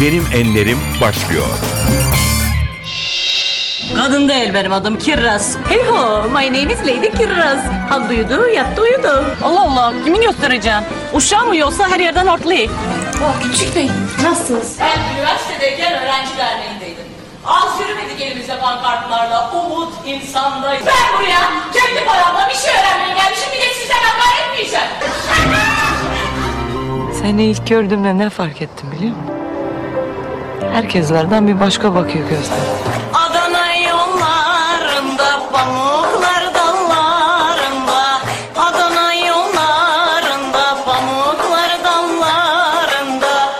Benim Enlerim başlıyor. Kadın değil benim adım Kiraz. Hey ho, my name is Lady Kiraz. Kaldı uyudu, yattı uyudu. Allah Allah kimi göstereceğim? Uşağı mı yoksa her yerden ortlu? Oh küçük bey nasılsınız? Ben üniversitedeyken öğrenci derneğindeydim. Az yürümedik elimizde pankartlarla umut insandayız. Ben buraya kendi paramla bir şey öğrenmeye gelmişim bir de sizden hakaret etmeyeceğim. Seni ilk gördüğümde ne fark ettim biliyor musun? Herkeslerden bir başka bakıyor gözler. Adana yollarında pamuklar dallarında Adana yollarında pamuklar dallarında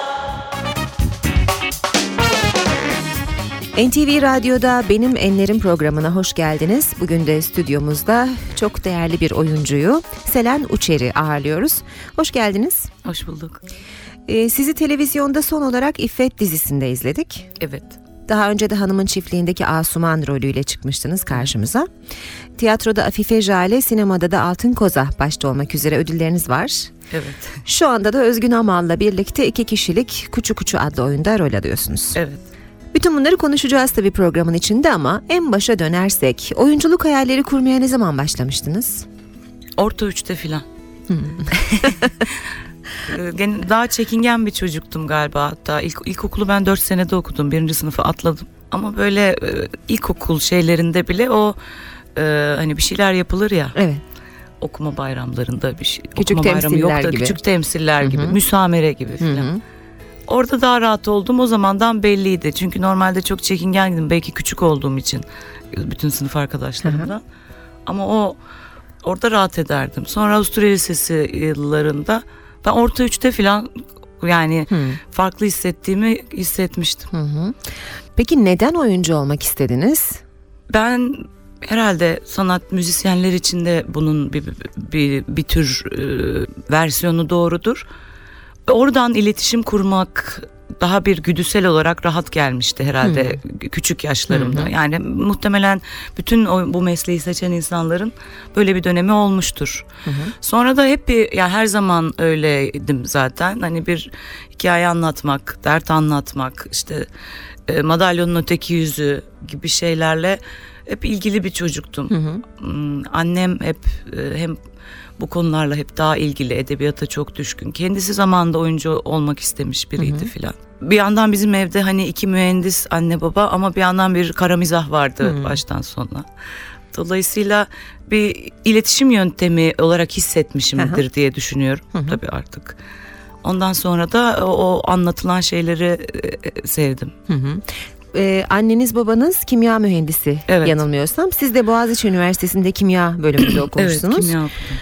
NTV Radyo'da Benim Enlerim programına hoş geldiniz. Bugün de stüdyomuzda çok değerli bir oyuncuyu Selen Uçer'i ağırlıyoruz. Hoş geldiniz. Hoş bulduk. Ee, sizi televizyonda son olarak İffet dizisinde izledik. Evet. Daha önce de Hanımın Çiftliği'ndeki Asuman rolüyle çıkmıştınız karşımıza. Tiyatroda Afife Jale, sinemada da Altın Koza başta olmak üzere ödülleriniz var. Evet. Şu anda da Özgün Amal'la birlikte iki kişilik Kuçu Kuçu adlı oyunda rol alıyorsunuz. Evet. Bütün bunları konuşacağız tabii programın içinde ama en başa dönersek oyunculuk hayalleri kurmaya ne zaman başlamıştınız? Orta üçte filan. Ee, gene daha çekingen bir çocuktum galiba hatta. İlk, ilkokulu ben dört senede okudum. Birinci sınıfı atladım. Ama böyle e, ilkokul şeylerinde bile o e, hani bir şeyler yapılır ya. Evet. Okuma bayramlarında bir şey. Küçük okuma bayramı temsiller yok da gibi. küçük temsiller gibi. hı. Müsamere gibi filan. Orada daha rahat oldum o zamandan belliydi. Çünkü normalde çok çekingendim belki küçük olduğum için bütün sınıf arkadaşlarımdan. Ama o orada rahat ederdim. Sonra Avusturya Lisesi yıllarında ben orta üçte falan yani farklı hissettiğimi hissetmiştim. Hı hı. Peki neden oyuncu olmak istediniz? Ben herhalde sanat müzisyenler için de bunun bir, bir, bir tür e, versiyonu doğrudur. Oradan iletişim kurmak daha bir güdüsel olarak rahat gelmişti herhalde küçük yaşlarımda. Yani muhtemelen bütün o, bu mesleği seçen insanların böyle bir dönemi olmuştur. Sonra da hep bir yani her zaman öyleydim zaten. Hani bir hikaye anlatmak, dert anlatmak, işte e, madalyonun öteki yüzü gibi şeylerle hep ilgili bir çocuktum. Hmm, Annem hep e, hem bu konularla hep daha ilgili edebiyata çok düşkün. Kendisi zamanında oyuncu olmak istemiş biriydi filan. Bir yandan bizim evde hani iki mühendis anne baba ama bir yandan bir kara mizah vardı baştan sona. Dolayısıyla bir iletişim yöntemi olarak hissetmişimdir diye düşünüyorum tabii artık. Ondan sonra da o, o anlatılan şeyleri e, sevdim. Ee, anneniz babanız kimya mühendisi Evet. yanılmıyorsam. Siz de Boğaziçi Üniversitesi'nde kimya bölümünde okumuşsunuz. Evet, kimya okudum.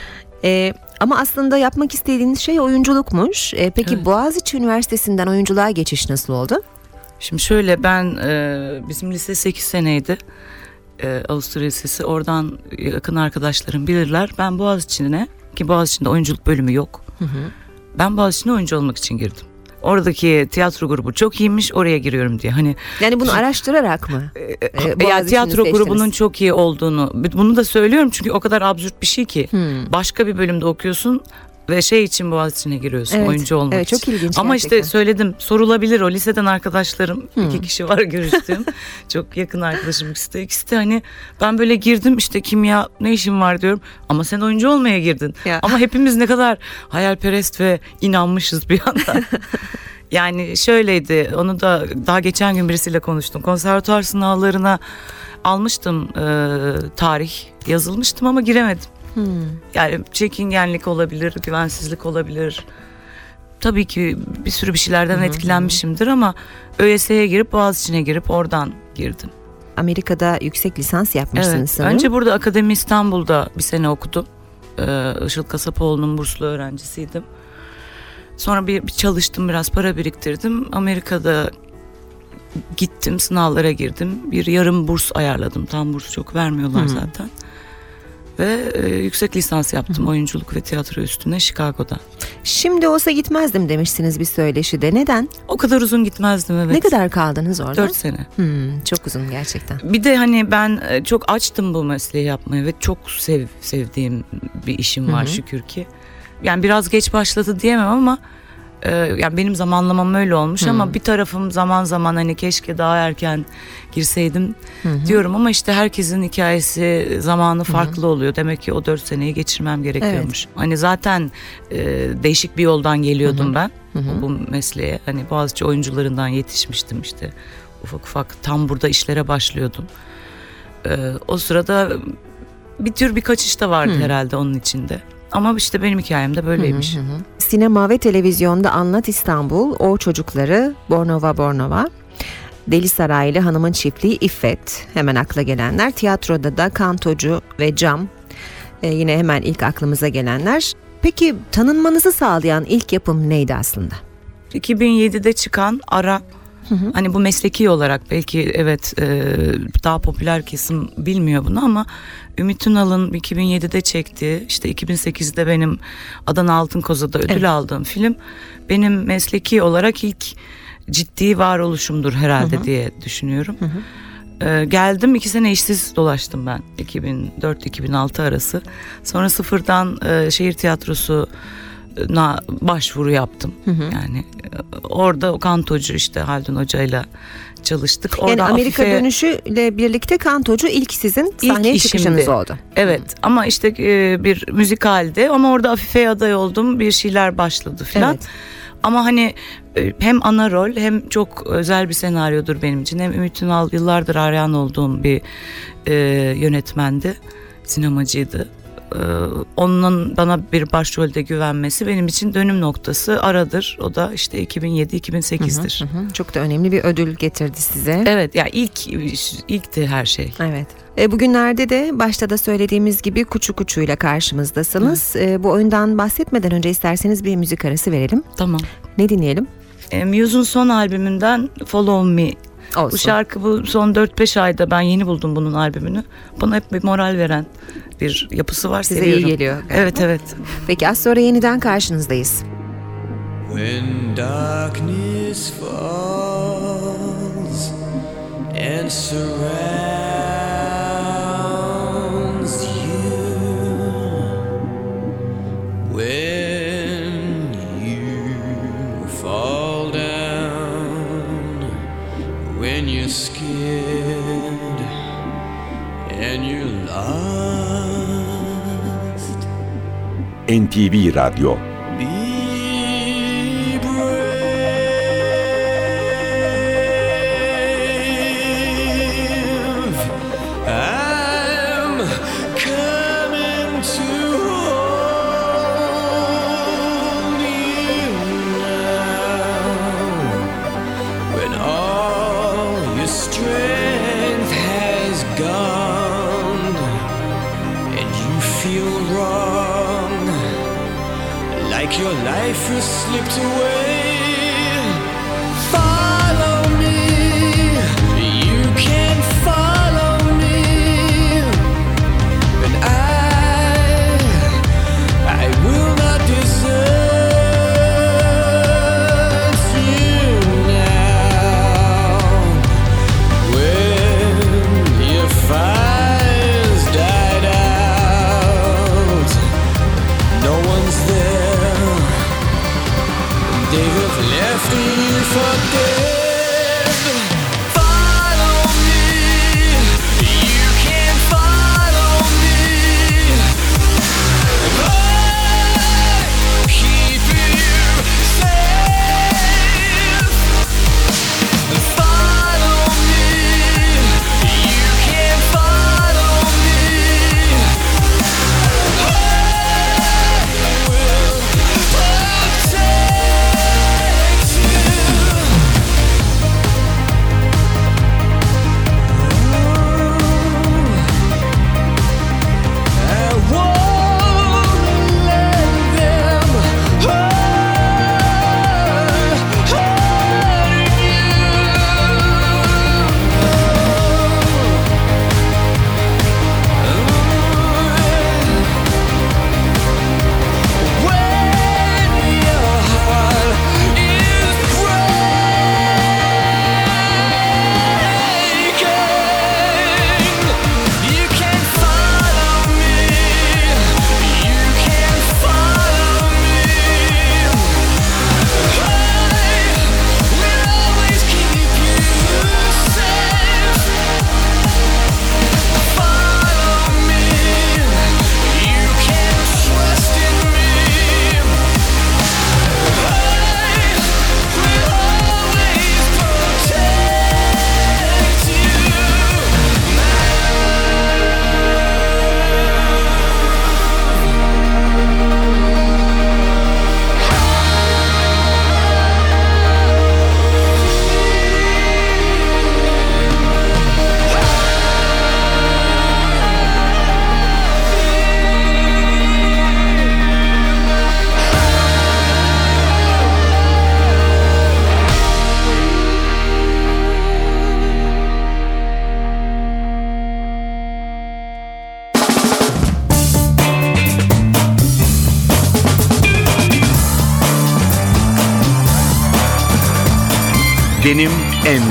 Ee, ama aslında yapmak istediğiniz şey oyunculukmuş. Ee, peki Evet. Boğaziçi Üniversitesi'nden oyunculuğa geçiş nasıl oldu? Şimdi şöyle ben e, bizim lise 8 seneydi. E, Avusturya Lisesi. Oradan yakın arkadaşlarım bilirler. Ben Boğaziçi'ne ki Boğaziçi'nde oyunculuk bölümü yok. Ben Boğaziçi'ne oyuncu olmak için girdim. Oradaki tiyatro grubu çok iyiymiş oraya giriyorum diye. Hani Yani bunu araştırarak mı? Ee, ya Boğaziçi'ni tiyatro seçtiniz? grubunun çok iyi olduğunu bunu da söylüyorum çünkü o kadar absürt bir şey ki. Hmm. Başka bir bölümde okuyorsun ve şey için Boğaziçi'ne giriyorsun Evet, oyuncu olmak evet, çok için. ilginç Ama gerçekten. işte söyledim sorulabilir o liseden arkadaşlarım iki kişi var görüştüğüm çok yakın arkadaşım ikisi de ikisi de hani ben böyle girdim işte kimya ne işim var diyorum ama sen oyuncu olmaya girdin Ya. ama hepimiz ne kadar hayalperest ve inanmışız bir yandan. Yani şöyleydi onu da daha geçen gün birisiyle konuştum. Konservatuar sınavlarına almıştım e, tarih yazılmıştım ama giremedim. Yani çekingenlik olabilir, güvensizlik olabilir. Tabii ki bir sürü bir şeylerden etkilenmişimdir ama ÖSS'ye girip Boğaziçi'ne girip oradan girdim. Amerika'da yüksek lisans yapmışsınız Evet. sanırım. Önce burada Akademi İstanbul'da bir sene okudum. Ee, Işıl Kasapoğlu'nun burslu öğrencisiydim. Sonra bir, bir çalıştım biraz para biriktirdim. Amerika'da gittim sınavlara girdim. Bir yarım burs ayarladım. Tam burs çok vermiyorlar zaten. Ve e, yüksek lisans yaptım oyunculuk ve tiyatro üstüne Chicago'da. Şimdi olsa gitmezdim demiştiniz bir söyleşide. Neden? O kadar uzun gitmezdim evet. Ne kadar kaldınız orada? Dört sene. Hmm, çok uzun gerçekten. Bir de hani ben e, çok açtım bu mesleği yapmaya ve çok sev, sevdiğim bir işim var şükür ki. Yani biraz geç başladı diyemem ama Ee, yani benim zamanlamam öyle olmuş ama bir tarafım zaman zaman hani keşke daha erken girseydim diyorum ama işte herkesin hikayesi zamanı farklı oluyor. Demek ki o dört seneyi geçirmem gerekiyormuş. Hani zaten e, değişik bir yoldan geliyordum ben bu mesleğe. Hani Boğaziçi oyuncularından yetişmiştim işte. Ufak ufak tam burada işlere başlıyordum. Ee, o sırada bir tür bir kaçış da vardı herhalde onun içinde. Ama işte benim hikayem de böyleymiş. Sinema ve televizyonda Anlat İstanbul, O Çocukları, Bornova Bornova, Deli Saraylı Hanımın Çiftliği İffet hemen akla gelenler. Tiyatroda da Kantocu ve Cam e, yine hemen ilk aklımıza gelenler. Peki tanınmanızı sağlayan ilk yapım neydi aslında? 2007'de çıkan Ara hani bu mesleki olarak belki evet e, daha popüler kesim bilmiyor bunu ama Ümit Ünal'ın 2007'de çektiği işte 2008'de benim Adana Altın Koza'da ödül Evet. aldığım film benim mesleki olarak ilk ciddi varoluşumdur herhalde diye düşünüyorum. Ee, geldim iki sene işsiz dolaştım ben 2004-2006 arası. Sonra sıfırdan e, şehir tiyatrosu na başvuru yaptım. Yani e, orada kantocu işte Haldun Hoca'yla çalıştık. Yani Orada Amerika Afife- dönüşüyle birlikte Kantocu ilk sizin İlk sahneye işimdi. çıkışınız oldu. Evet ama işte e, bir müzikaldi ama orada Afife'ye aday oldum bir şeyler başladı filan. Evet. Ama hani e, hem ana rol hem çok özel bir senaryodur benim için. Hem Ümit Ünal yıllardır arayan olduğum bir e, yönetmendi, sinemacıydı. E, onun bana bir başrolde güvenmesi benim için dönüm noktası aradır. O da işte 2007-2008'dir. Hı, Çok da önemli bir ödül getirdi size. Evet ya ilk ilkti her şey. Evet. E, bugünlerde de başta da söylediğimiz gibi Kuçu Kuçu'yla karşımızdasınız. E, bu oyundan bahsetmeden önce isterseniz bir müzik arası verelim. Tamam. Ne dinleyelim? E, Muse'un son albümünden Follow Me. Olsun. Bu şarkı bu son 4-5 ayda ben yeni buldum bunun albümünü. Bana hep bir moral veren bir yapısı var. Size seviyorum. iyi geliyor galiba. Evet evet. Peki az sonra yeniden karşınızdayız. When darkness falls and surrounds NTV Radyo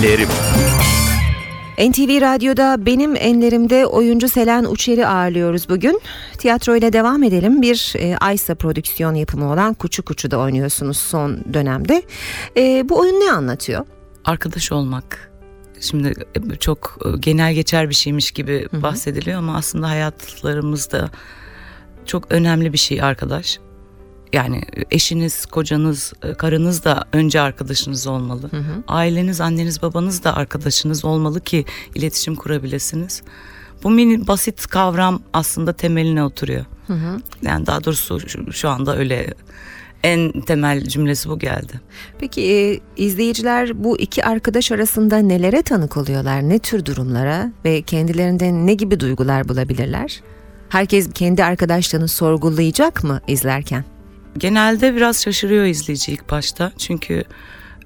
Enlerim. NTV Radyo'da benim enlerimde oyuncu Selen Uçer'i ağırlıyoruz bugün. Tiyatro ile devam edelim. Bir e, Aysa prodüksiyon yapımı olan Kuçu Kuçu'da oynuyorsunuz son dönemde. E, bu oyun ne anlatıyor? Arkadaş olmak. Şimdi e, çok e, genel geçer bir şeymiş gibi bahsediliyor ama aslında hayatlarımızda çok önemli bir şey arkadaş. Yani eşiniz, kocanız, e, karınız da önce arkadaşınız olmalı. Aileniz, anneniz, babanız da arkadaşınız olmalı ki iletişim kurabilirsiniz. Bu mini basit kavram aslında temeline oturuyor. Yani daha doğrusu şu, şu anda öyle en temel cümlesi bu geldi. Peki e, izleyiciler bu iki arkadaş arasında nelere tanık oluyorlar? Ne tür durumlara ve kendilerinde ne gibi duygular bulabilirler? Herkes kendi arkadaşlarını sorgulayacak mı izlerken? Genelde biraz şaşırıyor izleyici ilk başta. Çünkü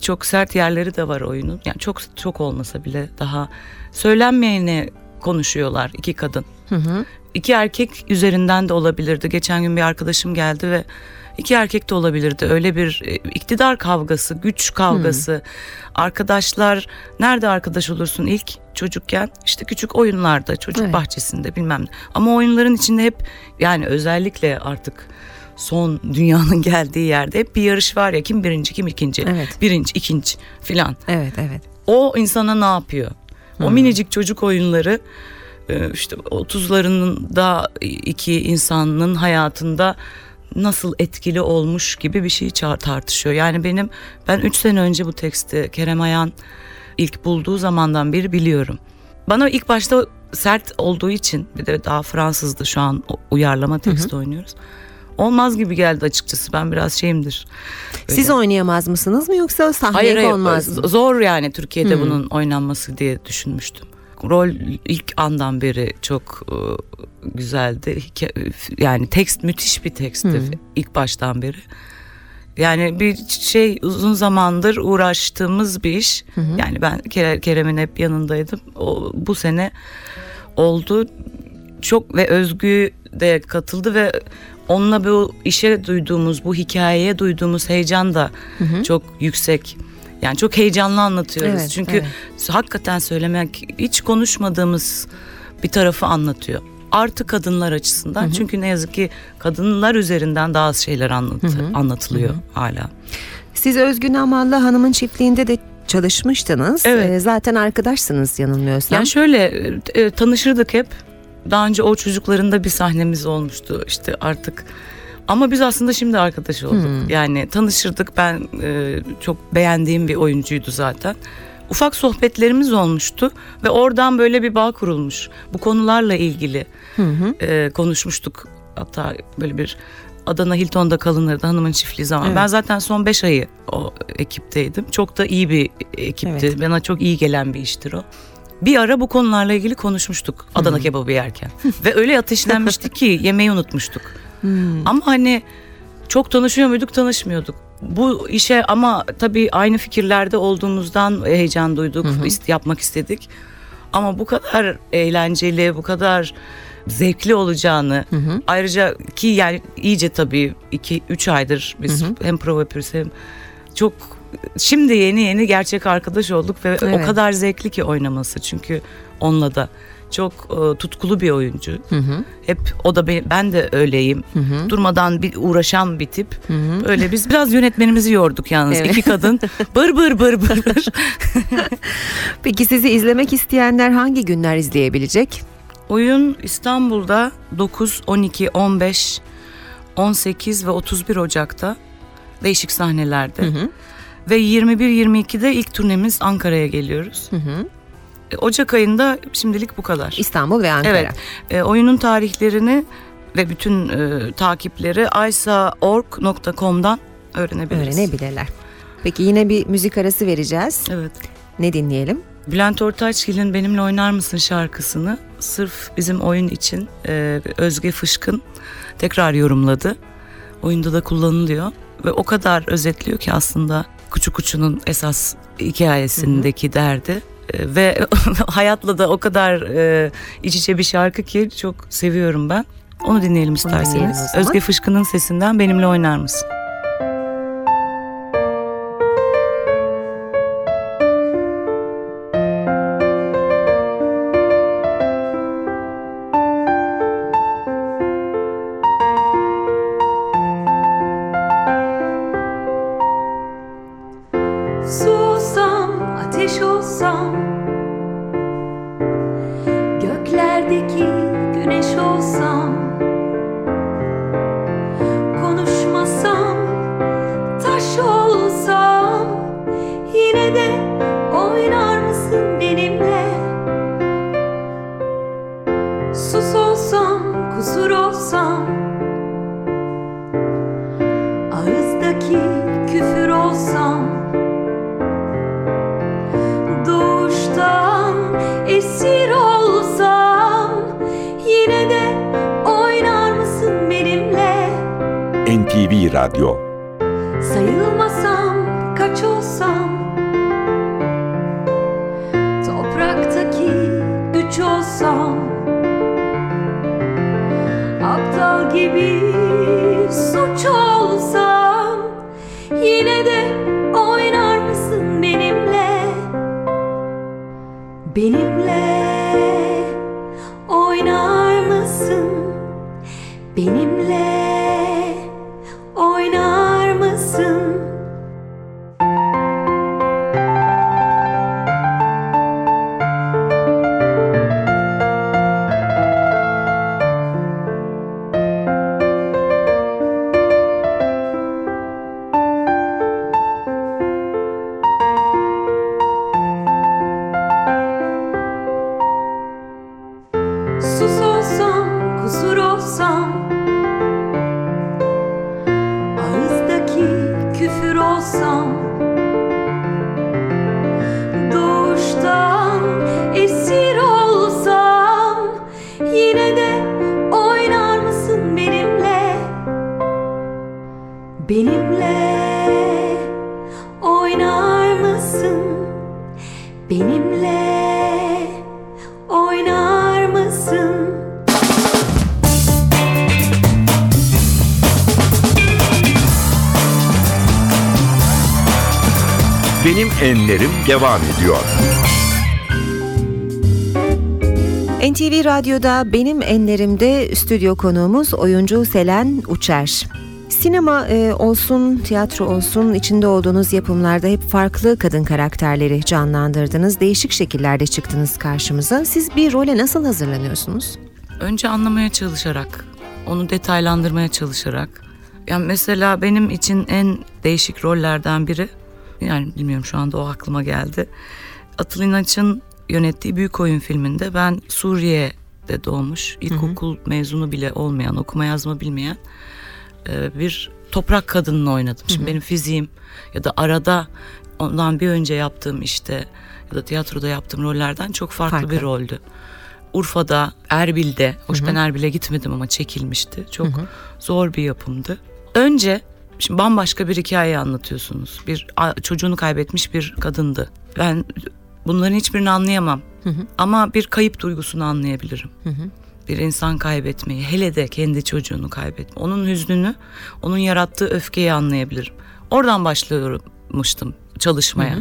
çok sert yerleri de var oyunun. Yani çok çok olmasa bile daha söylenmeyeni konuşuyorlar iki kadın. İki erkek üzerinden de olabilirdi. Geçen gün bir arkadaşım geldi ve iki erkek de olabilirdi. Öyle bir e, iktidar kavgası, güç kavgası. Arkadaşlar nerede arkadaş olursun ilk çocukken? İşte küçük oyunlarda, çocuk Evet. bahçesinde bilmem ne. Ama oyunların içinde hep yani özellikle artık son dünyanın geldiği yerde hep bir yarış var ya kim birinci kim ikinci Evet. birinci ikinci filan Evet, evet. o insana ne yapıyor? O minicik çocuk oyunları e, işte 30'larında iki insanın hayatında nasıl etkili olmuş gibi bir çar- tartışıyor. Yani benim ben 3 sene önce bu teksti Kerem Ayan ilk bulduğu zamandan beri biliyorum. Bana ilk başta sert olduğu için bir de daha Fransızdı şu an uyarlama teksti oynuyoruz. Olmaz gibi geldi açıkçası. Ben biraz şeyimdir. Siz oynayamaz mısınız mı yoksa sahneye Hayır hayır konmaz mı? zor yani Türkiye'de bunun oynanması diye düşünmüştüm. Rol ilk andan beri çok e, güzeldi. Yani tekst müthiş bir tekstti ilk baştan beri. Yani bir şey uzun zamandır uğraştığımız bir iş. Yani ben Kere- Kerem'in hep yanındaydım. O bu sene oldu. Çok ve Özgü de katıldı ve onunla bu işe duyduğumuz, bu hikayeye duyduğumuz heyecan da çok yüksek. Yani çok heyecanlı anlatıyoruz. Evet, Çünkü hakikaten söylemek hiç konuşmadığımız bir tarafı anlatıyor. Artı kadınlar açısından. Çünkü ne yazık ki kadınlar üzerinden daha az şeyler anlatı, anlatılıyor hala. Siz Özgün Amallı Hanım'ın çiftliğinde de çalışmıştınız. Evet. Ee, zaten arkadaşsınız yanılmıyorsam. Yani şöyle e, e, tanışırdık hep. Daha önce o çocuklarında bir sahnemiz olmuştu işte artık. Ama biz aslında şimdi arkadaş olduk. Yani tanışırdık. Ben e, çok beğendiğim bir oyuncuydu zaten. Ufak sohbetlerimiz olmuştu ve oradan böyle bir bağ kurulmuş. Bu konularla ilgili e, konuşmuştuk. Hatta böyle bir Adana Hilton'da kalınırdı hanımın çiftliği zaman. Evet. Ben zaten son beş ayı o ekipteydim. Çok da iyi bir ekipti. Evet. Bana çok iyi gelen bir iştir o. Bir ara bu konularla ilgili konuşmuştuk Adana kebabı yerken. Ve öyle ateşlenmiştik ki yemeği unutmuştuk. Ama hani çok tanışıyor muyduk tanışmıyorduk. Bu işe ama tabii aynı fikirlerde olduğumuzdan heyecan duyduk, ist- yapmak istedik. Ama bu kadar eğlenceli, bu kadar zevkli olacağını ayrıca ki yani iyice tabii 2-3 aydır biz hem prova yapıyoruz hem çok şimdi yeni yeni gerçek arkadaş olduk ve Evet. o kadar zevkli ki oynaması çünkü onunla da çok e, tutkulu bir oyuncu. Hep o da be- ben de öyleyim. Durmadan bir uğraşan bir tip. Öyle biz biraz yönetmenimizi yorduk yalnız. Evet. İki kadın bır bır bır bır. Peki sizi izlemek isteyenler hangi günler izleyebilecek? Oyun İstanbul'da 9, 12, 15, 18 ve 31 Ocak'ta değişik sahnelerde. Ve 21-22'de ilk turnemiz Ankara'ya geliyoruz. E, Ocak ayında şimdilik bu kadar. İstanbul ve Ankara. Evet. E, oyunun tarihlerini ve bütün e, takipleri aysaorg.com'dan öğrenebiliriz. Öğrenebilirler. Peki yine bir müzik arası vereceğiz. Evet. Ne dinleyelim? Bülent Ortaçgil'in Benimle Oynar Mısın şarkısını sırf bizim oyun için e, Özge Fışkın tekrar yorumladı. Oyunda da kullanılıyor ve o kadar özetliyor ki aslında Kuçu Kuçu'nun esas hikayesindeki derdi. E, ve hayatla da o kadar e, iç içe bir şarkı ki çok seviyorum ben. Onu dinleyelim isterseniz. dinleyelim. Özge Fışkın'ın sesinden Benimle Oynar Mısın? Benimle devam ediyor. NTV Radyo'da benim enlerimde stüdyo konuğumuz oyuncu Selen Uçer. Sinema e, olsun, tiyatro olsun içinde olduğunuz yapımlarda hep farklı kadın karakterleri canlandırdınız. Değişik şekillerde çıktınız karşımıza. Siz bir role nasıl hazırlanıyorsunuz? Önce anlamaya çalışarak, onu detaylandırmaya çalışarak. Yani mesela benim için en değişik rollerden biri, yani bilmiyorum şu anda o aklıma geldi. Atıl İnanç'ın yönettiği Büyük Oyun filminde ben Suriye'de doğmuş, ilkokul mezunu bile olmayan, okuma yazma bilmeyen e, bir toprak kadınını oynadım. Şimdi benim fiziğim ya da arada ondan bir önce yaptığım işte ya da tiyatroda yaptığım rollerden çok farklı, Farklı. bir roldü. Urfa'da, Erbil'de, hoş ben Erbil'e gitmedim ama çekilmişti. Çok zor bir yapımdı. Önce şimdi bambaşka bir hikaye anlatıyorsunuz. Bir çocuğunu kaybetmiş bir kadındı. Ben bunların hiçbirini anlayamam. Ama bir kayıp duygusunu anlayabilirim. Bir insan kaybetmeyi, hele de kendi çocuğunu kaybetme. Onun hüznünü, onun yarattığı öfkeyi anlayabilirim. Oradan başlıyormuştum çalışmaya.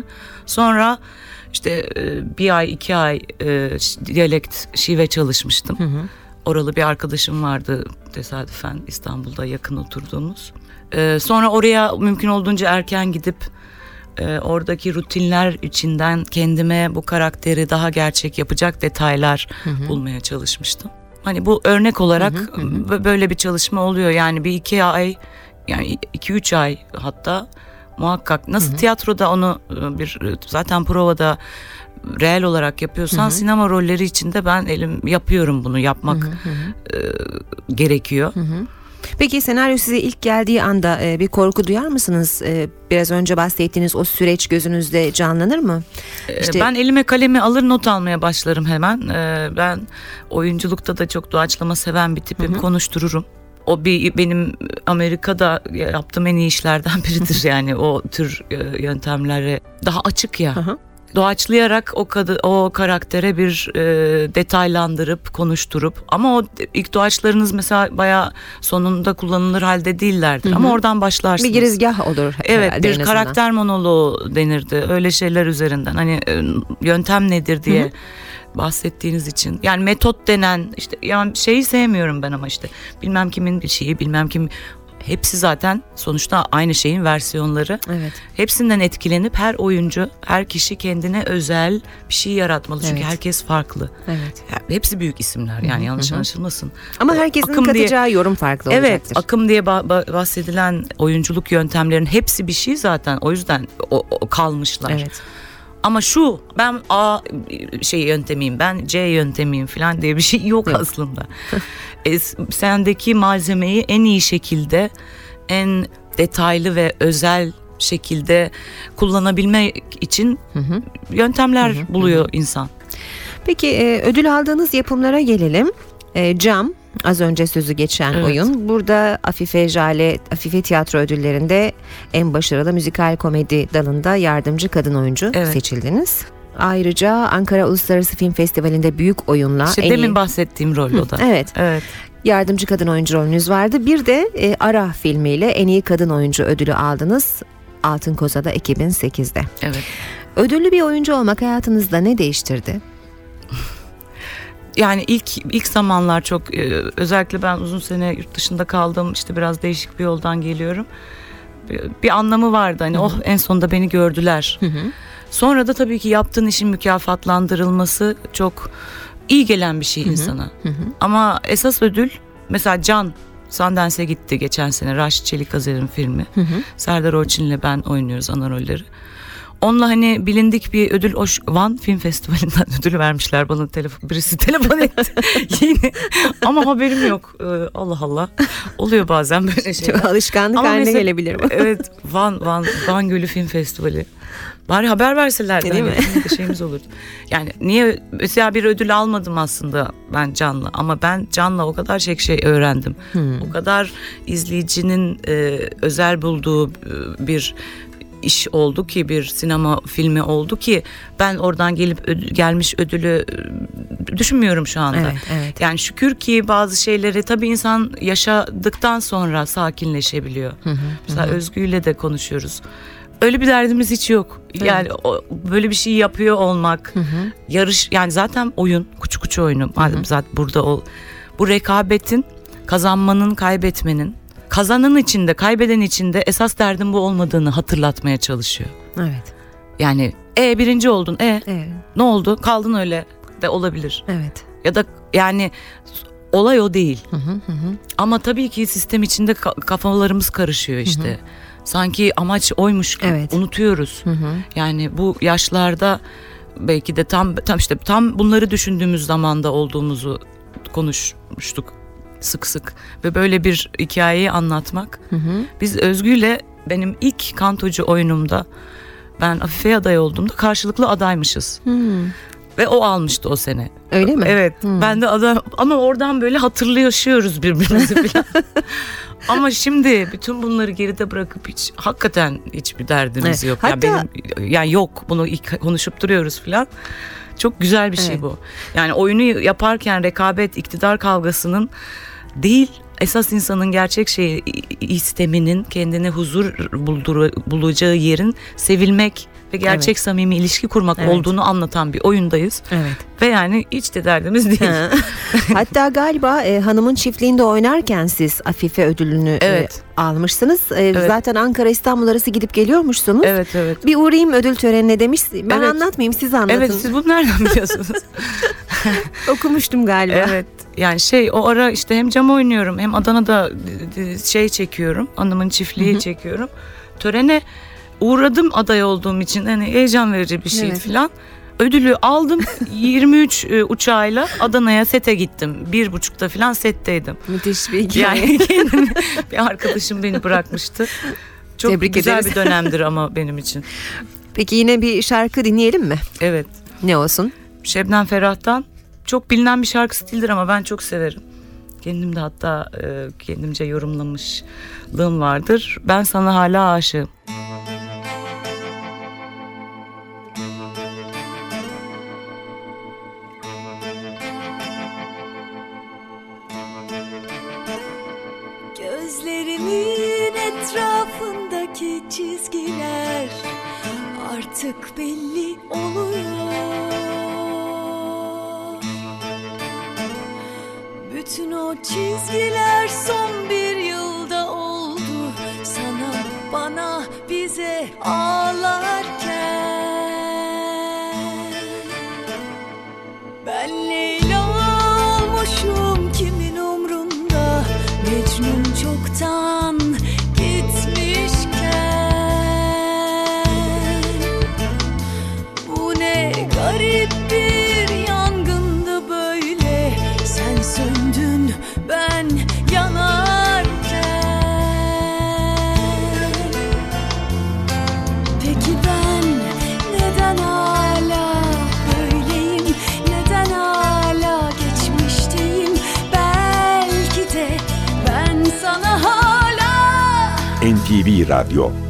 Sonra işte e, bir ay, iki ay e, diyalekt şive çalışmıştım. Oralı bir arkadaşım vardı tesadüfen İstanbul'da yakın oturduğumuz. E, sonra oraya mümkün olduğunca erken gidip e, oradaki rutinler içinden kendime bu karakteri daha gerçek yapacak detaylar bulmaya çalışmıştım. Hani bu örnek olarak bö- böyle bir çalışma oluyor. Yani bir iki ay yani iki üç ay hatta muhakkak nasıl tiyatroda onu e, bir zaten provada reel olarak yapıyorsan sinema rolleri içinde ben elim yapıyorum bunu yapmak e, gerekiyor. Peki senaryo size ilk geldiği anda e, bir korku duyar mısınız? E, biraz önce bahsettiğiniz o süreç gözünüzde canlanır mı? Ee, İşte- Ben elime kalemi alır not almaya başlarım hemen. Ee, Ben oyunculukta da çok doğaçlama seven bir tipim. Konuştururum. O bir benim Amerika'da yaptığım en iyi işlerden biridir yani o tür e, yöntemlere daha açık ya. hı. Doğaçlayarak o kadı, o karaktere bir e, detaylandırıp konuşturup ama o ilk doğaçlarınız mesela bayağı sonunda kullanılır halde değillerdir. Ama oradan başlarsınız. Bir girizgah olur Evet bir azından. karakter monoloğu denirdi. Öyle şeyler üzerinden. Hani e, yöntem nedir diye bahsettiğiniz için. Yani metot denen işte yani şeyi sevmiyorum ben ama işte bilmem kimin bir şeyi bilmem kim hepsi zaten sonuçta aynı şeyin versiyonları. Evet. Hepsinden etkilenip her oyuncu, her kişi kendine özel bir şey yaratmalı. Çünkü Evet. herkes farklı. Evet. Hepsi büyük isimler yani yanlış anlaşılmasın. Ama herkesin akım diye- katacağı yorum farklı Evet, olacaktır. akım diye ba- bahsedilen oyunculuk yöntemlerinin hepsi bir şey zaten. O yüzden o, o kalmışlar. Evet. Ama şu ben A şey yöntemiyim ben C yöntemiyim falan diye bir şey yok, Yok. aslında. E, sendeki malzemeyi en iyi şekilde en detaylı ve özel şekilde kullanabilmek için yöntemler buluyor insan. Peki e, ödül aldığınız yapımlara gelelim. E, Cam az önce sözü geçen Evet. oyun. Burada Afife Jale Afife Tiyatro Ödülleri'nde en başarılı müzikal komedi dalında yardımcı kadın oyuncu Evet. seçildiniz. Ayrıca Ankara Uluslararası Film Festivali'nde büyük oyunla İşte en demin iyi... bahsettiğim rol o da. Evet. Evet. Yardımcı kadın oyuncu rolünüz vardı. Bir de e, Ara filmiyle en iyi kadın oyuncu ödülü aldınız. Altın Koza'da 2008'de. Evet. Ödüllü bir oyuncu olmak hayatınızda ne değiştirdi? Yani ilk ilk zamanlar çok e, özellikle ben uzun sene yurt dışında kaldım. işte biraz değişik bir yoldan geliyorum. Bir, bir anlamı vardı hani oh en sonunda beni gördüler. Sonra da tabii ki yaptığın işin mükafatlandırılması çok iyi gelen bir şey insana. Ama esas ödül mesela Can Sundance'e gitti geçen sene Raşit Çelikazer'in filmi. Serdar Orçin'le ben oynuyoruz ana rolleri. Onunla hani bilindik bir ödül o Van Film Festivali'nden ödül vermişler bana telefon birisi telefon etti yine ama haberim yok Ee, Allah Allah oluyor bazen böyle şeyler. Çok alışkanlık Ama haline mesela- gelebilir bu. Evet Van Van Van Gölü Film Festivali. Bari haber verseler Değil Değil mi? mi? şeyimiz olur. Yani niye mesela bir ödül almadım aslında ben Can'la ama ben Can'la o kadar şey şey öğrendim. Hmm. O kadar izleyicinin e, özel bulduğu e, bir iş oldu ki bir sinema filmi oldu ki ben oradan gelip ödül- gelmiş ödülü e, düşünmüyorum şu anda. Evet, evet. Yani şükür ki bazı şeyleri tabii insan yaşadıktan sonra sakinleşebiliyor. Mesela Özgü'yle de konuşuyoruz. Öyle bir derdimiz hiç yok. Yani o, böyle bir şey yapıyor olmak, yarış yani zaten oyun, kuçu kuçu oyunu. Madem zaten burada ol. Bu rekabetin, kazanmanın, kaybetmenin, kazanan içinde, kaybeden içinde esas derdin bu olmadığını hatırlatmaya çalışıyor. Evet. Yani e birinci oldun, e Evet. ne oldu? Kaldın öyle de olabilir. Evet. Ya da yani olay o değil. Ama tabii ki sistem içinde ka- kafalarımız karışıyor işte. Sanki amaç oymuş gibi Evet. unutuyoruz. Yani bu yaşlarda belki de tam tam işte tam bunları düşündüğümüz zamanda olduğumuzu konuşmuştuk sık sık ve böyle bir hikayeyi anlatmak. Biz Özgü'yle benim ilk kantocu oyunumda ben Afife aday olduğumda karşılıklı adaymışız. Ve o almıştı o sene. Öyle mi? Evet. Ben de adam ama oradan böyle hatırlıyoruz birbirimizi falan. ama şimdi bütün bunları geride bırakıp hiç hakikaten hiçbir derdimiz Evet. yok. Hatta- Yani benim yani yok bunu ilk konuşup duruyoruz falan. Çok güzel bir şey Evet. bu. Yani oyunu yaparken rekabet, iktidar kavgasının değil esas insanın gerçek şeyi isteminin kendine huzur buldur, bulacağı yerin sevilmek ve gerçek Evet. samimi ilişki kurmak Evet. olduğunu anlatan bir oyundayız. Evet. Ve yani hiç de derdimiz değil. Ha. Hatta galiba e, hanımın çiftliğinde oynarken siz Afife ödülünü e, Evet. almışsınız. E, Zaten Ankara İstanbul arası gidip geliyormuşsunuz. evet evet. Bir uğrayayım ödül törenine demiş. Ben Evet. anlatmayayım siz anlatın. Evet siz bunu nereden biliyorsunuz? Okumuştum galiba. evet. Yani şey o ara işte hem cam oynuyorum hem Adana'da e, şey çekiyorum. Anamın çiftliği çekiyorum. Törene uğradım aday olduğum için hani heyecan verici bir şey Evet. filan. Ödülü aldım 23 e, uçağıyla Adana'ya sete gittim. Bir buçukta filan setteydim. Müthiş bir hikaye. Yani kendimi bir arkadaşım beni bırakmıştı. Çok Tebrik güzel ederiz. bir dönemdir ama benim için. Peki yine bir şarkı dinleyelim mi? Evet. Ne olsun? Şebnem Ferah'tan çok bilinen bir şarkısı değildir ama ben çok severim. Kendim de hatta e, kendimce yorumlamışlığım vardır. Ben sana hala aşığım. Gözlerimin etrafındaki çizgiler artık belli oluyor. Bütün o çizgiler son bir yılda oldu sana bana bize ağlarken. NTV Radyo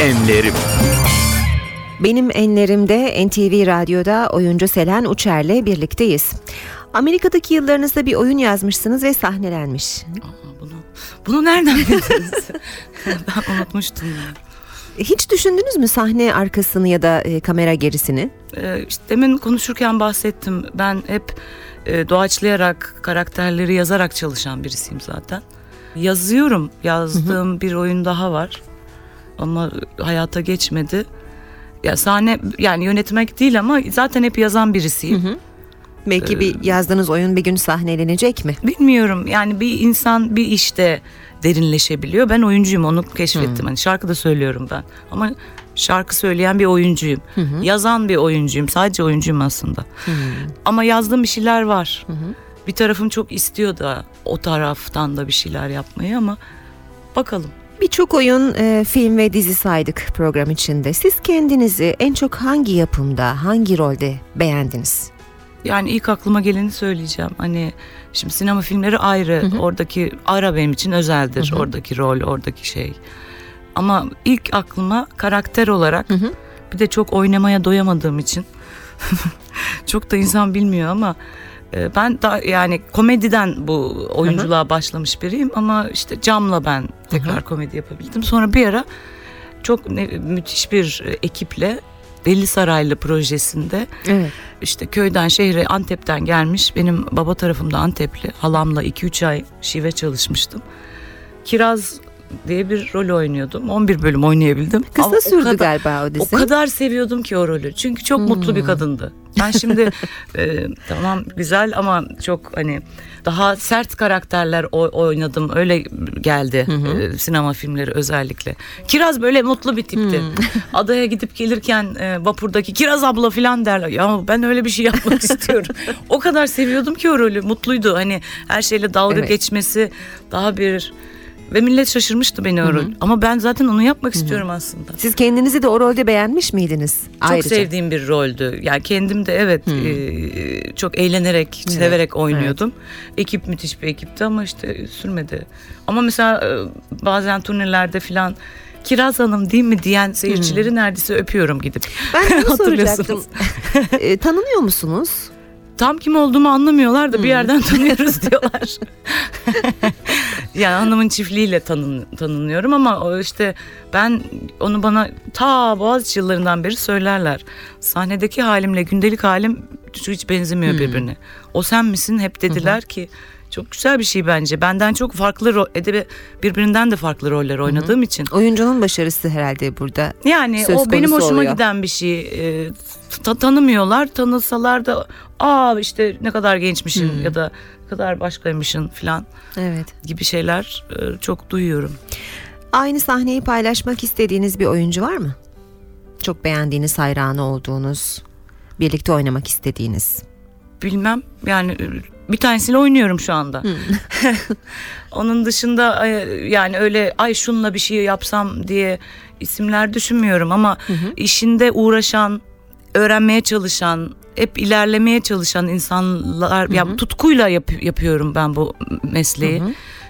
Enlerim Benim enlerimde NTV Radyo'da oyuncu Selen Uçer'le birlikteyiz. Amerika'daki yıllarınızda bir oyun yazmışsınız ve sahnelenmiş. Aa, Bunu, bunu nereden bildiniz? ben unutmuştum. ya. Hiç düşündünüz mü sahne arkasını ya da e, kamera gerisini? Ee, işte demin konuşurken bahsettim. Ben hep e, doğaçlayarak, karakterleri yazarak çalışan birisiyim zaten. Yazıyorum. Yazdığım bir oyun daha var. Ama hayata geçmedi. Ya sahne yani yönetmek değil ama zaten hep yazan birisiyim. Belki bir yazdığınız oyun bir gün sahnelenecek mi? Bilmiyorum yani bir insan bir işte derinleşebiliyor. Ben oyuncuyum onu keşfettim. Hani şarkı da söylüyorum ben. Ama şarkı söyleyen bir oyuncuyum. Yazan bir oyuncuyum. Sadece oyuncuyum aslında. Ama yazdığım bir şeyler var. Bir tarafım çok istiyor da o taraftan da bir şeyler yapmayı ama bakalım. Birçok oyun, e, film ve dizi saydık program içinde. Siz kendinizi en çok hangi yapımda, hangi rolde beğendiniz? Yani ilk aklıma geleni söyleyeceğim. Hani şimdi sinema filmleri ayrı. Oradaki ara benim için özeldir. Oradaki rol, oradaki şey. Ama ilk aklıma karakter olarak bir de çok oynamaya doyamadığım için çok da insan bilmiyor ama e, ben da yani komediden bu oyunculuğa başlamış biriyim ama işte camla ben tekrar komedi yapabildim. Sonra bir ara çok ne- müthiş bir e, ekiple Deli Saraylı projesinde Evet. işte köyden şehre Antep'ten gelmiş. Benim baba tarafımda Antepli. Halamla 2-3 ay şive çalışmıştım. Kiraz diye bir rol oynuyordum. 11 bölüm oynayabildim. Kısa Ama sürdü kadar- galiba o dizi. O kadar seviyordum ki o rolü. Çünkü çok mutlu bir kadındı. Ben şimdi e, tamam güzel ama çok hani daha sert karakterler oynadım. Öyle geldi e, sinema filmleri özellikle. Kiraz böyle mutlu bir tipti. Adaya gidip gelirken e, vapurdaki Kiraz abla falan derler. Ya ben öyle bir şey yapmak istiyorum. O kadar seviyordum ki o rolü. Mutluydu. Hani her şeyle dalga Evet. geçmesi daha bir ve millet şaşırmıştı beni o rol. Ama ben zaten onu yapmak istiyorum aslında. Siz kendinizi de o rolde beğenmiş miydiniz? Çok Ayrıca. sevdiğim bir roldü. Yani kendim de evet e, çok eğlenerek, severek oynuyordum. Ekip müthiş bir ekipti ama işte sürmedi. Ama mesela e, bazen turnelerde falan Kiraz Hanım değil mi diyen seyircileri neredeyse öpüyorum gidip. Ben Hatırlıyorsunuz. soracaktım. E, tanınıyor musunuz? Tam kim olduğumu anlamıyorlar da bir yerden tanıyoruz diyorlar. yani hanımın çiftliğiyle tanın, tanınıyorum ama o işte ben onu bana ta Boğaziçi yıllarından beri söylerler. Sahnedeki halimle gündelik halim hiç benzemiyor birbirine. O sen misin hep dediler ki çok güzel bir şey bence. Benden çok farklı ro- edebi birbirinden de farklı roller oynadığım için. Oyuncunun başarısı herhalde burada. Yani söz o benim hoşuma oluyor. giden bir şey. Ee, ta- tanımıyorlar. Tanısalar da aa işte ne kadar gençmişin Hmm. ya da kadar başkaymışın falan Evet. gibi şeyler e, çok duyuyorum. Aynı sahneyi paylaşmak istediğiniz bir oyuncu var mı? Çok beğendiğiniz, hayranı olduğunuz, birlikte oynamak istediğiniz. Bilmem yani e, bir tanesiyle oynuyorum şu anda. Hmm. Onun dışında e, yani öyle ay şunla bir şey yapsam diye isimler düşünmüyorum ama işinde uğraşan, öğrenmeye çalışan, hep ilerlemeye çalışan insanlar ya tutkuyla yap- yapıyorum ben bu mesleği.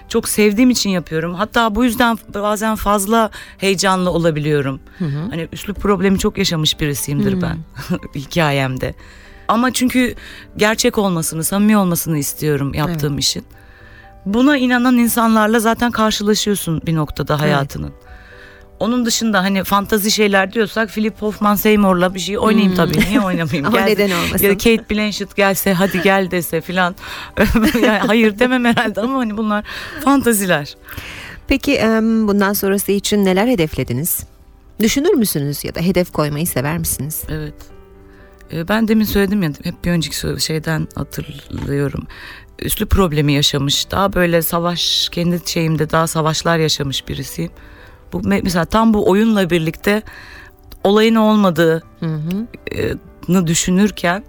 Çok sevdiğim için yapıyorum. Hatta bu yüzden bazen fazla heyecanlı olabiliyorum. Hani üslup problemi çok yaşamış birisiyimdir ben hikayemde. Ama çünkü gerçek olmasını, samimi olmasını istiyorum yaptığım işin. Buna inanan insanlarla zaten karşılaşıyorsun bir noktada hayatının. Onun dışında hani fantazi şeyler diyorsak Philip Hoffman Seymour'la bir şey oynayayım tabii. Niye oynamayayım? Ama Gel- neden olmasın? Ya Kate Blanchett gelse hadi gel dese filan. yani hayır demem herhalde ama hani bunlar fantaziler. Peki bundan sonrası için neler hedeflediniz? Düşünür müsünüz ya da hedef koymayı sever misiniz? Evet. Ee, Ben demin söyledim ya hep bir önceki şeyden hatırlıyorum. Üslü problemi yaşamış. Daha böyle savaş kendi şeyimde daha savaşlar yaşamış birisiyim. Bu me- mesela tam bu oyunla birlikte olayın olmadığını düşünürken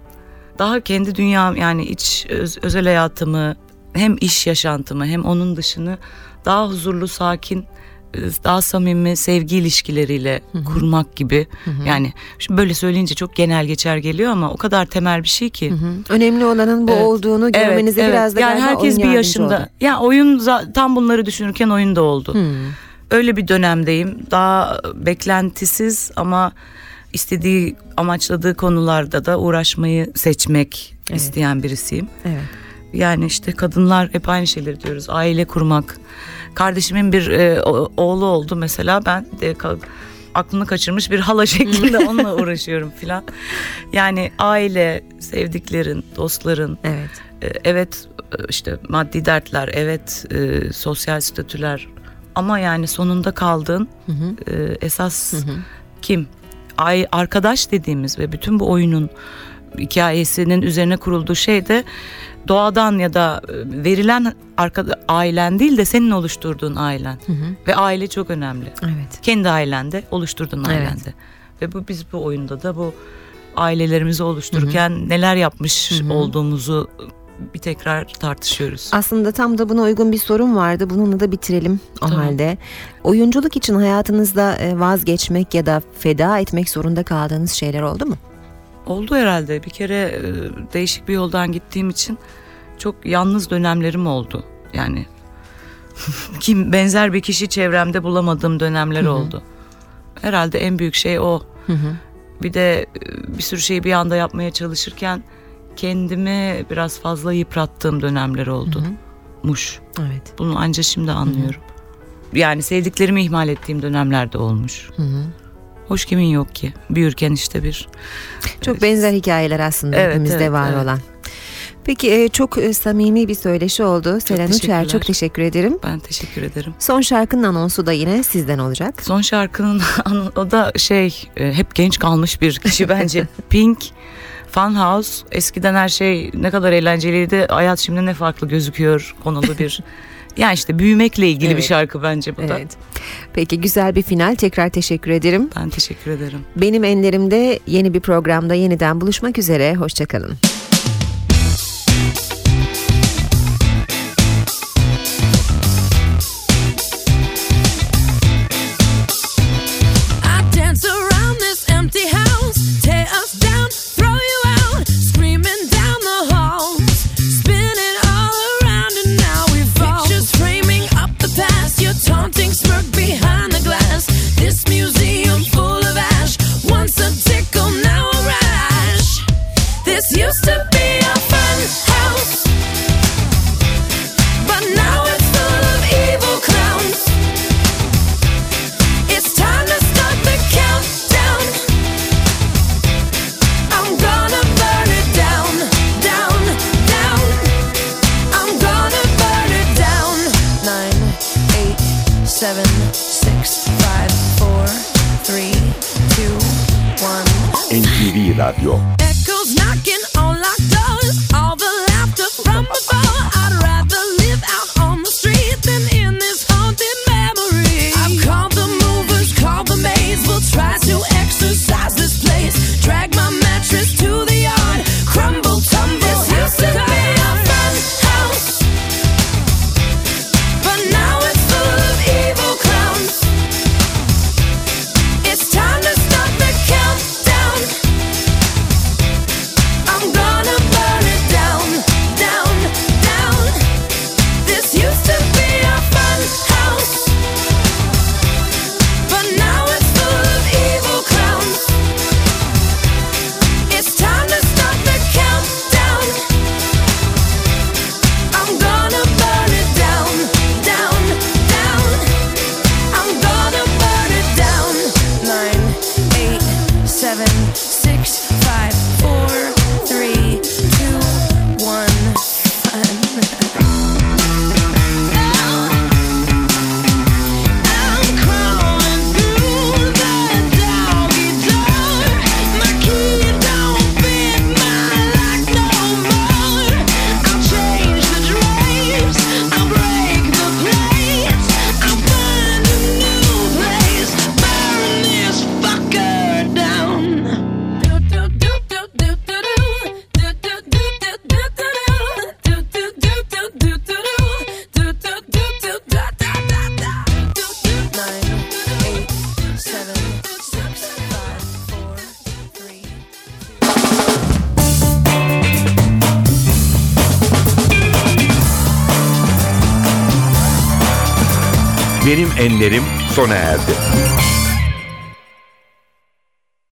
daha kendi dünyam yani iç öz- özel hayatımı hem iş yaşantımı hem onun dışını daha huzurlu, sakin, e, daha samimi sevgi ilişkileriyle kurmak gibi. Yani şimdi böyle söyleyince çok genel geçer geliyor ama o kadar temel bir şey ki. Önemli olanın bu Evet. olduğunu görmenize evet. biraz da yani herkes oyun bir yaşında. Ya oyun za- tam bunları düşünürken oyun da oldu. Hmm. Öyle bir dönemdeyim. Daha beklentisiz ama istediği, amaçladığı konularda da uğraşmayı seçmek Evet. isteyen birisiyim. Evet. Yani işte kadınlar hep aynı şeyleri diyoruz. Aile kurmak. Kardeşimin bir e, oğlu oldu mesela. Ben de aklını kaçırmış bir hala şeklinde onunla uğraşıyorum filan. Yani aile, sevdiklerin, dostların, Evet. e, evet e, işte maddi dertler, evet e, sosyal statüler ama yani sonunda kaldığın e, esas kim? Ay arkadaş dediğimiz ve bütün bu oyunun hikayesinin üzerine kurulduğu şey de doğadan ya da e, verilen ailen değil de senin oluşturduğun ailen. Ve aile çok önemli. Evet. Kendi ailende, oluşturduğun Evet. ailende. Ve bu biz bu oyunda da bu ailelerimizi oluştururken neler yapmış olduğumuzu bir tekrar tartışıyoruz. Aslında tam da buna uygun bir sorun vardı. Bununla da bitirelim o Tamam. halde. Oyunculuk için hayatınızda e, vazgeçmek ya da feda etmek zorunda kaldığınız şeyler oldu mu? Oldu herhalde. Bir kere e, değişik bir yoldan gittiğim için çok yalnız dönemlerim oldu. Yani kim benzer bir kişi çevremde bulamadığım dönemler oldu. Herhalde en büyük şey o. Bir de e, bir sürü şeyi bir anda yapmaya çalışırken kendimi biraz fazla yıprattığım dönemler oldu. Muş. Evet. Bunu anca şimdi anlıyorum. Hı-hı. Yani sevdiklerimi ihmal ettiğim dönemlerde olmuş. Hı Hoş kimin yok ki? Büyürken işte bir. Çok e, benzer hikayeler aslında evet, hepimizde evet, var evet. olan. Peki e, çok e, samimi bir söyleşi oldu. Selen Uçer çok teşekkür ederim. Ben teşekkür ederim. Son şarkının anonsu da yine sizden olacak. Son şarkının o da şey hep genç kalmış bir kişi bence Pink Funhouse eskiden her şey ne kadar eğlenceliydi. Hayat şimdi ne farklı gözüküyor konulu bir Yani işte büyümekle ilgili evet. bir şarkı bence bu evet. da. Peki güzel bir final. Tekrar teşekkür ederim. Ben teşekkür ederim. Benim enlerimde yeni bir programda yeniden buluşmak üzere. Hoşçakalın. Sonad.